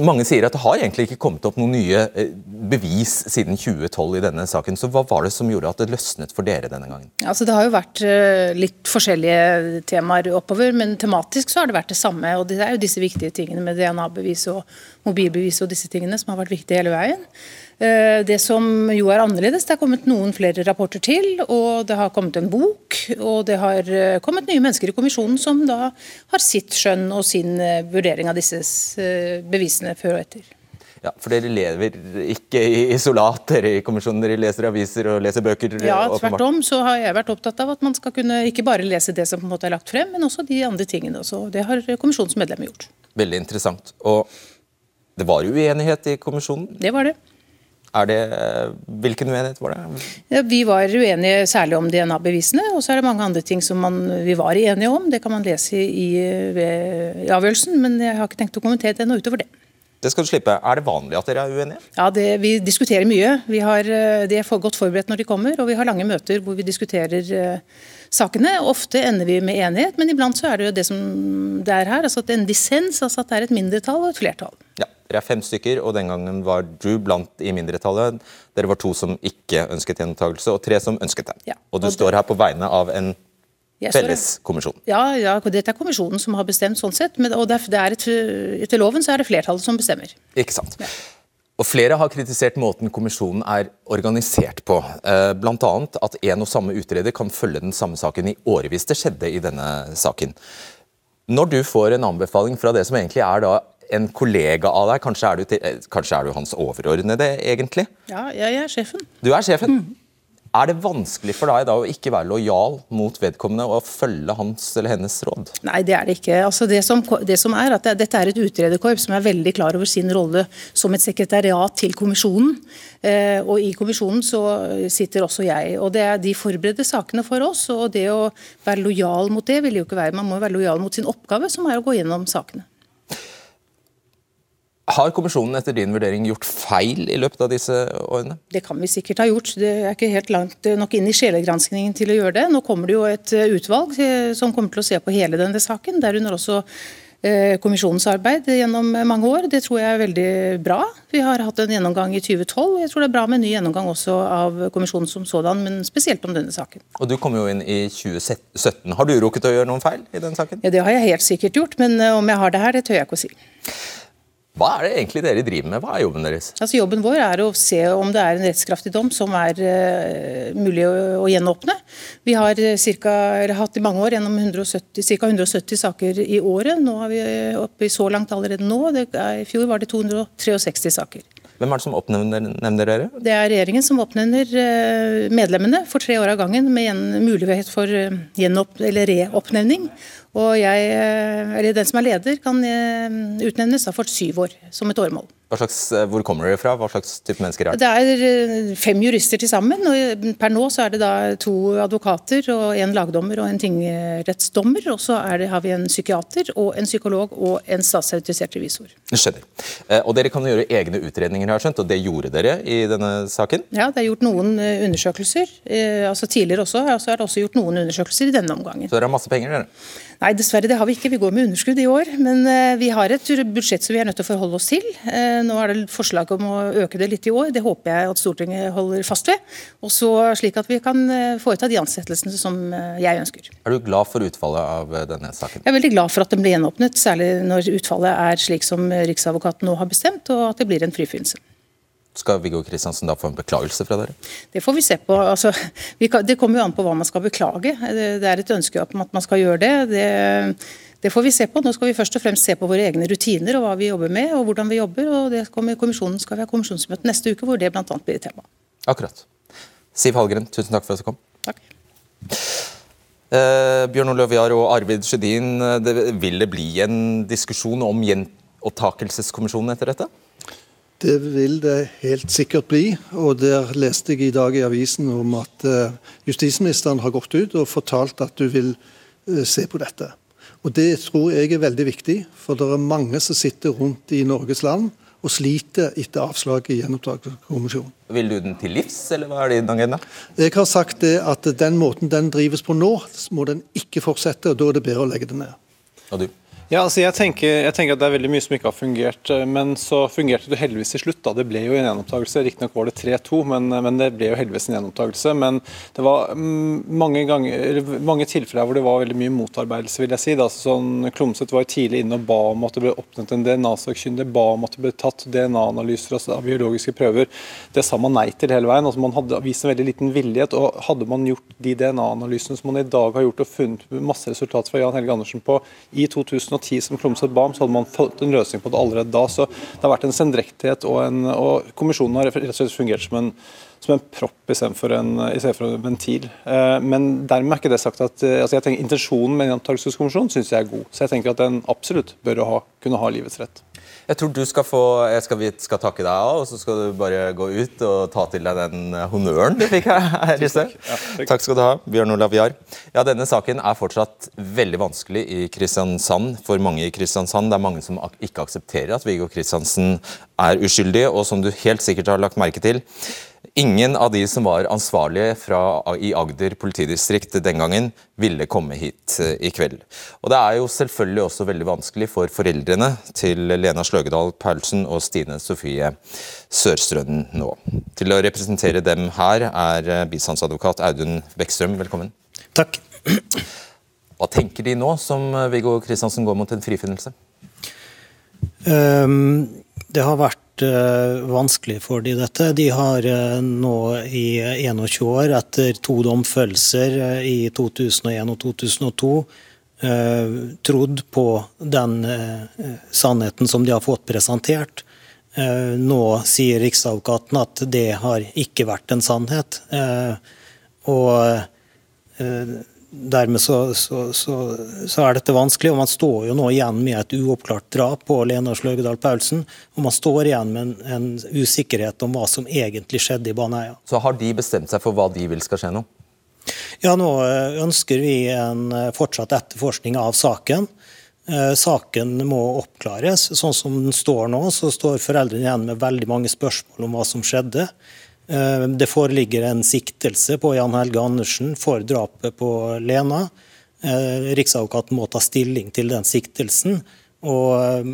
mange sier at det har egentlig ikke kommet opp noen nye eh, bevis siden 2012 i denne saken. Så hva var det som gjorde at det løsnet for dere denne gangen? Altså, det har jo vært eh, litt forskjellige temaer oppover, men tematisk så har det vært det samme. og Det er jo disse viktige tingene med DNA-bevis og mobilbevis og disse tingene som har vært viktige hele veien. Eh, det som jo er annerledes, det er kommet noen flere rapporter til, og det har kommet en bok. Og det har eh, kommet nye mennesker i kommisjonen som da har sitt skjønn og sin eh, vurdering av disse bevisene før og etter. Ja, For dere lever ikke i isolat dere i kommisjonen, dere leser aviser og leser bøker? Ja, tvert om så har jeg vært opptatt av at man skal kunne ikke bare lese det som på en måte er lagt frem, men også de andre tingene. Også. det har kommisjonens medlemmer gjort. Veldig interessant. Og det var uenighet i kommisjonen? Det var det. Er det, hvilken uenighet var det? Ja, vi var uenige særlig om DNA-bevisene, og så er det mange andre ting som man, vi var enige om. Det kan man lese i, i avgjørelsen, men jeg har ikke tenkt å kommentere det noe utover det. Det skal du slippe. Er det vanlig at dere er uenige? Ja, det, Vi diskuterer mye. Vi har, de er for godt forberedt når de kommer, og vi har lange møter hvor vi diskuterer uh, sakene. Ofte ender vi med enighet, men iblant så er det jo det som det er her. altså at En dissens, altså at det er et mindretall og et flertall. Ja. Dere er fem stykker, og den gangen var du blant i mindretallet. Dere var to som ikke ønsket gjentakelse, og tre som ønsket det. Ja, og, og du står her på vegne av en felleskommisjon. Ja, ja, dette er kommisjonen som har bestemt sånn sett. Men, og det er et, etter loven så er det flertallet som bestemmer. Ikke sant. Ja. Og Flere har kritisert måten kommisjonen er organisert på. Eh, Bl.a. at en og samme utreder kan følge den samme saken i årevis. Det skjedde i denne saken. Når du får en anbefaling fra det som egentlig er da en kollega av deg. Kanskje er, du, til, eh, kanskje er du hans overordnede, egentlig? Ja, jeg er sjefen. Du er sjefen? Mm. Er det vanskelig for deg da å ikke være lojal mot vedkommende og følge hans eller hennes råd? Nei, det er det ikke. Altså det, som, det som er at det, Dette er et utrederkorps som er veldig klar over sin rolle som et sekretariat til kommisjonen. Eh, og I kommisjonen så sitter også jeg. og det er De forbereder sakene for oss. og Det å være lojal mot det vil jo ikke være. Man må være lojal mot sin oppgave, som er å gå gjennom sakene. Har kommisjonen etter din vurdering gjort feil i løpet av disse årene? Det kan vi sikkert ha gjort. Det er ikke helt langt nok inn i sjelegranskningen til å gjøre det. Nå kommer det jo et eh, utvalg eh, som kommer til å se på hele denne saken, derunder også eh, kommisjonens arbeid gjennom mange år. Det tror jeg er veldig bra. Vi har hatt en gjennomgang i 2012. Jeg tror det er bra med en ny gjennomgang også av kommisjonen som sådan, men spesielt om denne saken. Og Du kom jo inn i 2017. Har du rukket å gjøre noen feil i den saken? Ja, Det har jeg helt sikkert gjort, men om jeg har det her, det tør jeg ikke å si. Hva er det egentlig dere driver med? Hva er jobben deres? Altså Jobben vår er å se om det er en rettskraftig dom som er uh, mulig å, å, gjenåpne. Vi har cirka, cirka, hatt i mange år gjennom ca. 170 saker i året. Nå er vi oppe i så langt allerede nå. Det, I fjor var det 263 saker. Hvem er det som oppnevner dere? Det er regjeringen som oppnevner eh, medlemmene for tre år av gangen, med en mulighet for reoppnevning. Og jeg, eh, eller den som er leder, kan eh, utnevnes for syv år, som et åremål. Slags, eh, hvor kommer dere fra? Hva slags type mennesker er det? Det er fem jurister til sammen. og Per nå så er det da to advokater, og en lagdommer og en tingrettsdommer. Og så det, har vi en psykiater, og en psykolog og en statsautorisert revisor. Skjønner. Og dere kan gjøre egne utredninger, har skjønt, og det gjorde dere i denne saken? Ja, det er gjort noen undersøkelser. Altså Tidligere også, så er det også gjort noen undersøkelser i denne omgangen. Så dere har masse penger, dere? Nei, dessverre det har vi ikke. Vi går med underskudd i år. Men eh, vi har et budsjett som vi er nødt til å forholde oss til. Eh, nå er det forslag om å øke det litt i år. Det håper jeg at Stortinget holder fast ved. Og så Slik at vi kan eh, foreta de ansettelsene som jeg ønsker. Er du glad for utfallet av denne saken? Jeg er veldig glad for at den blir gjenåpnet. Særlig når utfallet er slik som Riksadvokaten nå har bestemt, og at det blir en frifinnelse. Skal Viggo Kristiansen da få en beklagelse fra dere? Det får vi se på. Altså, vi kan, det kommer jo an på hva man skal beklage. Det er et ønske om at man skal gjøre det. det. det. får vi se på. Nå skal vi først og fremst se på våre egne rutiner og hva vi jobber med og hvordan vi jobber. og det kommer kommisjonen skal vi ha kommisjonsmøte neste uke hvor det bl.a. blir et tema. Akkurat. Siv Hallgren, tusen takk for at du kom. Takk. Eh, Bjørn Olav Jahr og Arvid Sjødin, vil det bli en diskusjon om gjenopptakelseskommisjonen etter dette? Det vil det helt sikkert bli. og Der leste jeg i dag i avisen om at uh, justisministeren har gått ut og fortalt at du vil uh, se på dette. Og Det tror jeg er veldig viktig, for det er mange som sitter rundt i Norges land og sliter etter avslaget i gjenopptakelseskommisjonen. Vil du den til livs, eller hva er din agenda? Jeg har sagt det at den måten den drives på nå, må den ikke fortsette, og da er det bedre å legge den ned. Og du? Ja, altså jeg tenker, jeg tenker, at Det er veldig mye som ikke har fungert, eh, men så fungerte det heldigvis til slutt. da. Det ble jo en gjenopptakelse. Riktignok var det 3-2, men, men, det ble jo heldigvis en gjenopptakelse. Men det var mm, mange, ganger, mange tilfeller hvor det var veldig mye motarbeidelse, vil jeg si. Da. Sånn, Klomsæt var tidlig inne og ba om at det ble oppnevnt en DNA-sakkyndig, ba om at det ble tatt DNA-analyser altså av biologiske prøver. Det sa man nei til hele veien. Altså, man hadde vist en veldig liten villighet. og Hadde man gjort de DNA-analysene som man i dag har gjort og funnet masse resultater fra Jan Helge Andersen på i 2010, 2010 som Klomsæt ba om, så hadde man fått en løsning på det allerede da. Så det har vært en sendrektighet, og, en, og kommisjonen har rett og slett fungert som en, som en propp istedenfor en, for en ventil. Eh, men dermed er ikke det sagt at eh, altså jeg tenker Intensjonen med en antakelseskommisjon syns jeg er god. Så jeg tenker at den absolutt bør ha, kunne ha livets rett. Jeg tror du skal få Jeg skal, vi skal takke deg av, og så skal du bare gå ut og ta til deg den eh, honnøren du fikk her i sted. Ja, takk skal du ha, Bjørn Olav Jahr. Ja, denne saken er fortsatt veldig vanskelig i Kristiansand for mange i Kristiansand. Det er mange som ikke aksepterer at Viggo Kristiansen er uskyldig, og som du helt sikkert har lagt merke til, Ingen av de som var ansvarlige fra, i Agder politidistrikt den gangen, ville komme hit eh, i kveld. Og Det er jo selvfølgelig også veldig vanskelig for foreldrene til Lena Sløgedal Paulsen og Stine Sofie Sørstrønden nå. Til å representere dem her er eh, bistandsadvokat Audun Bekkstrøm, velkommen. Takk. Hva tenker de nå som eh, Viggo Kristiansen går mot en frifinnelse? Um, det har vært vanskelig for de dette. De har uh, nå i 21 år, etter to domfellelser uh, i 2001 og 2002, trodd på den sannheten som de har fått presentert. Nå sier Riksadvokaten at det har ikke vært en sannhet. og Dermed så, så, så, så, er dette vanskelig, og man står jo nå igjen med et uoppklart drap på Lena Sløgedal Paulsen. Og man står igjen med en, en, usikkerhet om hva som egentlig skjedde i Baneheia. Så har de bestemt seg for hva de vil skal skje nå? Ja, nå eh, ønsker vi en eh, fortsatt etterforskning av saken. Eh, saken må oppklares. Sånn som den står nå, så står foreldrene igjen med veldig mange spørsmål om hva som skjedde. Eh, det foreligger en siktelse på Jan Helge Andersen for drapet på Lena. Eh, Riksadvokaten må ta stilling til den siktelsen. Og eh,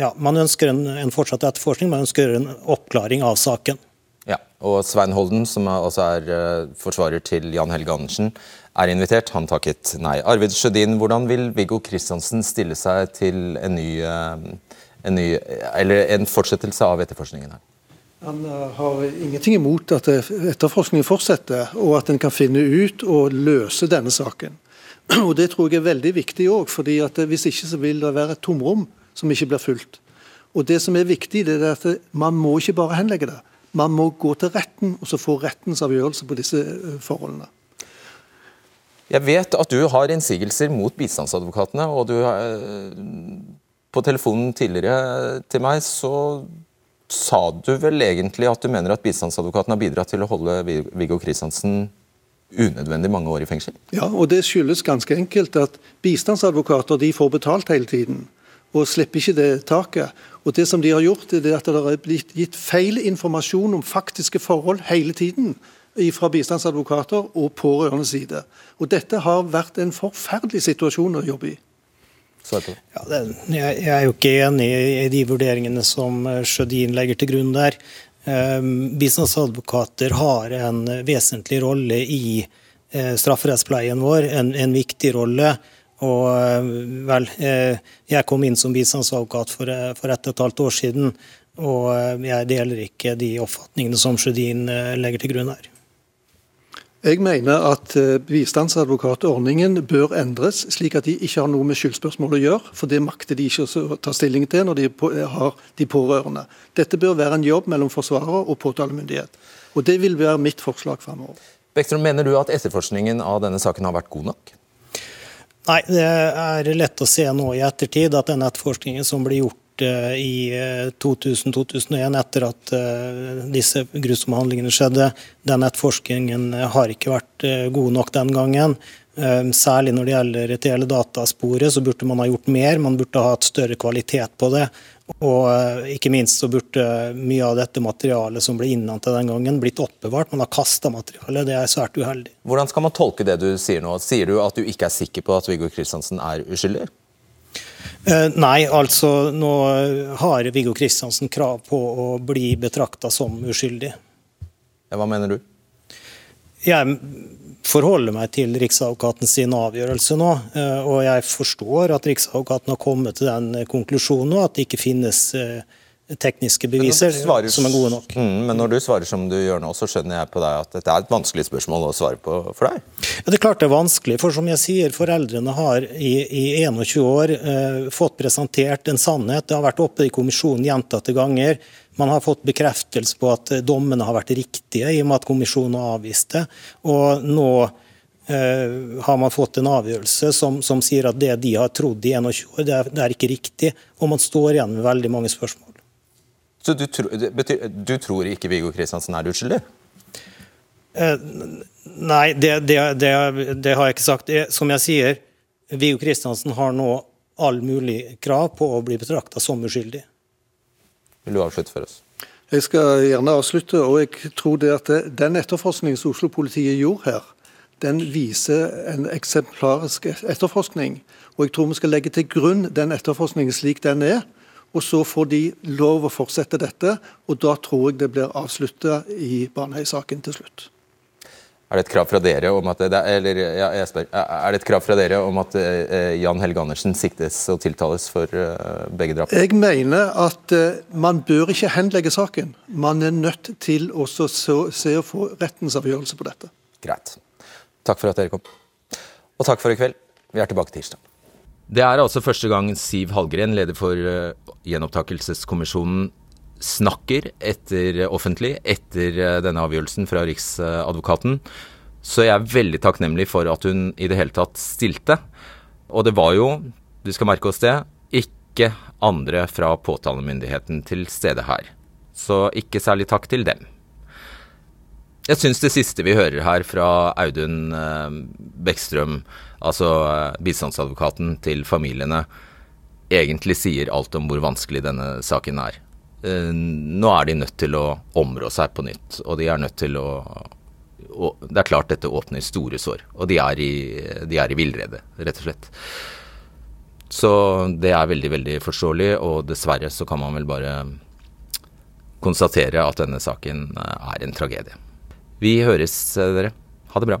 ja, Man ønsker en, en fortsatt etterforskning, man ønsker en oppklaring av saken. Ja, og Svein Holden, som også er forsvarer til Jan Helge Andersen, er invitert. Han takket nei. Arvid Sjødin, hvordan vil Viggo Kristiansen stille seg til en ny, en ny eller en fortsettelse av etterforskningen her? Han eh, har ingenting imot at etterforskningen fortsetter, og at en kan finne ut og løse denne saken. Og Det tror jeg er veldig viktig òg, fordi hvis ikke så vil det være et tomrom som ikke blir fulgt. Og Det som er viktig, det er at man må ikke bare henlegge det. Man må gå til retten og så få rettens avgjørelse på disse eh, forholdene. Jeg vet at du har innsigelser mot bistandsadvokatene, og du eh, på telefonen tidligere til meg så sa du vel egentlig at du mener at bistandsadvokaten har bidratt til å holde Viggo Kristiansen unødvendig mange år i fengsel? Ja, og det skyldes ganske enkelt at bistandsadvokater de får betalt hele tiden. Og slipper ikke det taket. Og det som de har gjort, er at det har blitt gitt feil informasjon om faktiske forhold hele tiden fra bistandsadvokater og pårørendes side. Og dette har vært en forferdelig situasjon å jobbe i. Ja, det, jeg, jeg, er jo ikke enig i de vurderingene som eh, Sjødin legger til grunn der. Um, bistandsadvokater har en vesentlig rolle i uh, strafferettspleien vår, en, en, viktig rolle. Og uh, vel, uh, jeg kom inn som bistandsadvokat for, for ett og et halvt år siden, og jeg deler ikke de oppfatningene som Sjødin legger til grunn her. Jeg mener at eh, bistandsadvokatordningen bør endres, slik at de ikke har noe med skyldspørsmål å gjøre. For det makter de ikke å ta stilling til når de har de pårørende. Dette bør være en jobb mellom forsvarer og påtalemyndighet. Og Det vil være mitt forslag fremover. Bekstrøm, mener du at etterforskningen av denne saken har vært god nok? Nei, det er lett å se nå i ettertid at den etterforskningen som ble gjort Eh, i 2000-2001, eh, etter at eh, disse grusomme handlingene skjedde. Den etterforskningen har ikke vært god nok den gangen. Særlig når det gjelder det hele datasporet, så burde man ha gjort mer. Man burde ha hatt større kvalitet på det. Og ikke minst så burde mye av dette materialet som ble innhentet den gangen, blitt oppbevart. Man har kasta materialet. Det er svært uheldig. Hvordan skal man tolke det du sier nå? Sier du at du ikke er sikker på at Viggo Kristiansen er uskyldig? Eh, nei, altså nå har Viggo Kristiansen krav på å bli betrakta som uskyldig. Hva mener du? Jeg forholder meg til Riksadvokaten sin avgjørelse nå. Eh, og jeg forstår at Riksadvokaten har kommet til den konklusjonen, og at det ikke finnes eh, tekniske beviser svarer, som er gode nok. Mm, men når du svarer som du gjør nå, så skjønner jeg på deg at dette er et vanskelig spørsmål å svare på for deg? Ja, Det er klart det er vanskelig, for som jeg sier, foreldrene har i, i 21 år eh, fått presentert en sannhet. Det har vært oppe i kommisjonen gjentatte ganger. Man har fått bekreftelse på at dommene har vært riktige, i og med at kommisjonen har avvist det. Og nå Uh, har man fått en avgjørelse som, som, sier at det de har trodd i 21 år, det er, det er, ikke riktig. Og man står igjen med veldig mange spørsmål. Så du, tro, betyr, du tror ikke Viggo Kristiansen er uskyldig? Eh, nei, det, det, det, det, har jeg ikke sagt. som jeg sier, Viggo Kristiansen har nå all mulig krav på å bli betrakta som uskyldig. Vil du avslutte for oss? Jeg skal gjerne avslutte. og jeg tror det at Den etterforskningen som Oslo-politiet gjorde her, den viser en eksemplarisk etterforskning. Og jeg tror vi skal legge til grunn den etterforskningen slik den er. Og så får de lov å fortsette dette, og da tror jeg det blir avslutta i Baneheia-saken til slutt. Er det et krav fra dere om at, eller, ja, spør, er det et krav fra dere om at uh, Jan Helge Andersen siktes og tiltales for uh, begge drap? Jeg mener at man bør ikke henlegge saken. Man er nødt til å se og få rettens avgjørelse på dette. Greit. Takk for at dere kom. Og takk for i kveld. Vi er tilbake tirsdag. Det er altså første gang Siv Hallgren, leder for uh, gjenopptakelseskommisjonen, snakker etter offentlig etter uh, denne avgjørelsen fra Riksadvokaten. Så jeg er veldig takknemlig for at hun i det hele tatt stilte. Og det var jo, du skal merke oss det, ikke andre fra påtalemyndigheten til stede her. Så ikke særlig takk til dem. Jeg syns det siste vi hører her fra Audun eh, Bekkstrøm, altså eh, bistandsadvokaten til familiene, egentlig sier alt om hvor vanskelig denne saken er. Eh, nå er de nødt til å områ seg på nytt, og de er nødt til å og Det er klart dette åpner store sår, og de er i, de i villrede, rett og slett. Så det er veldig, veldig forståelig, og dessverre så kan man vel bare konstatere at denne saken er en tragedie. Vi høres, dere. Ha det bra.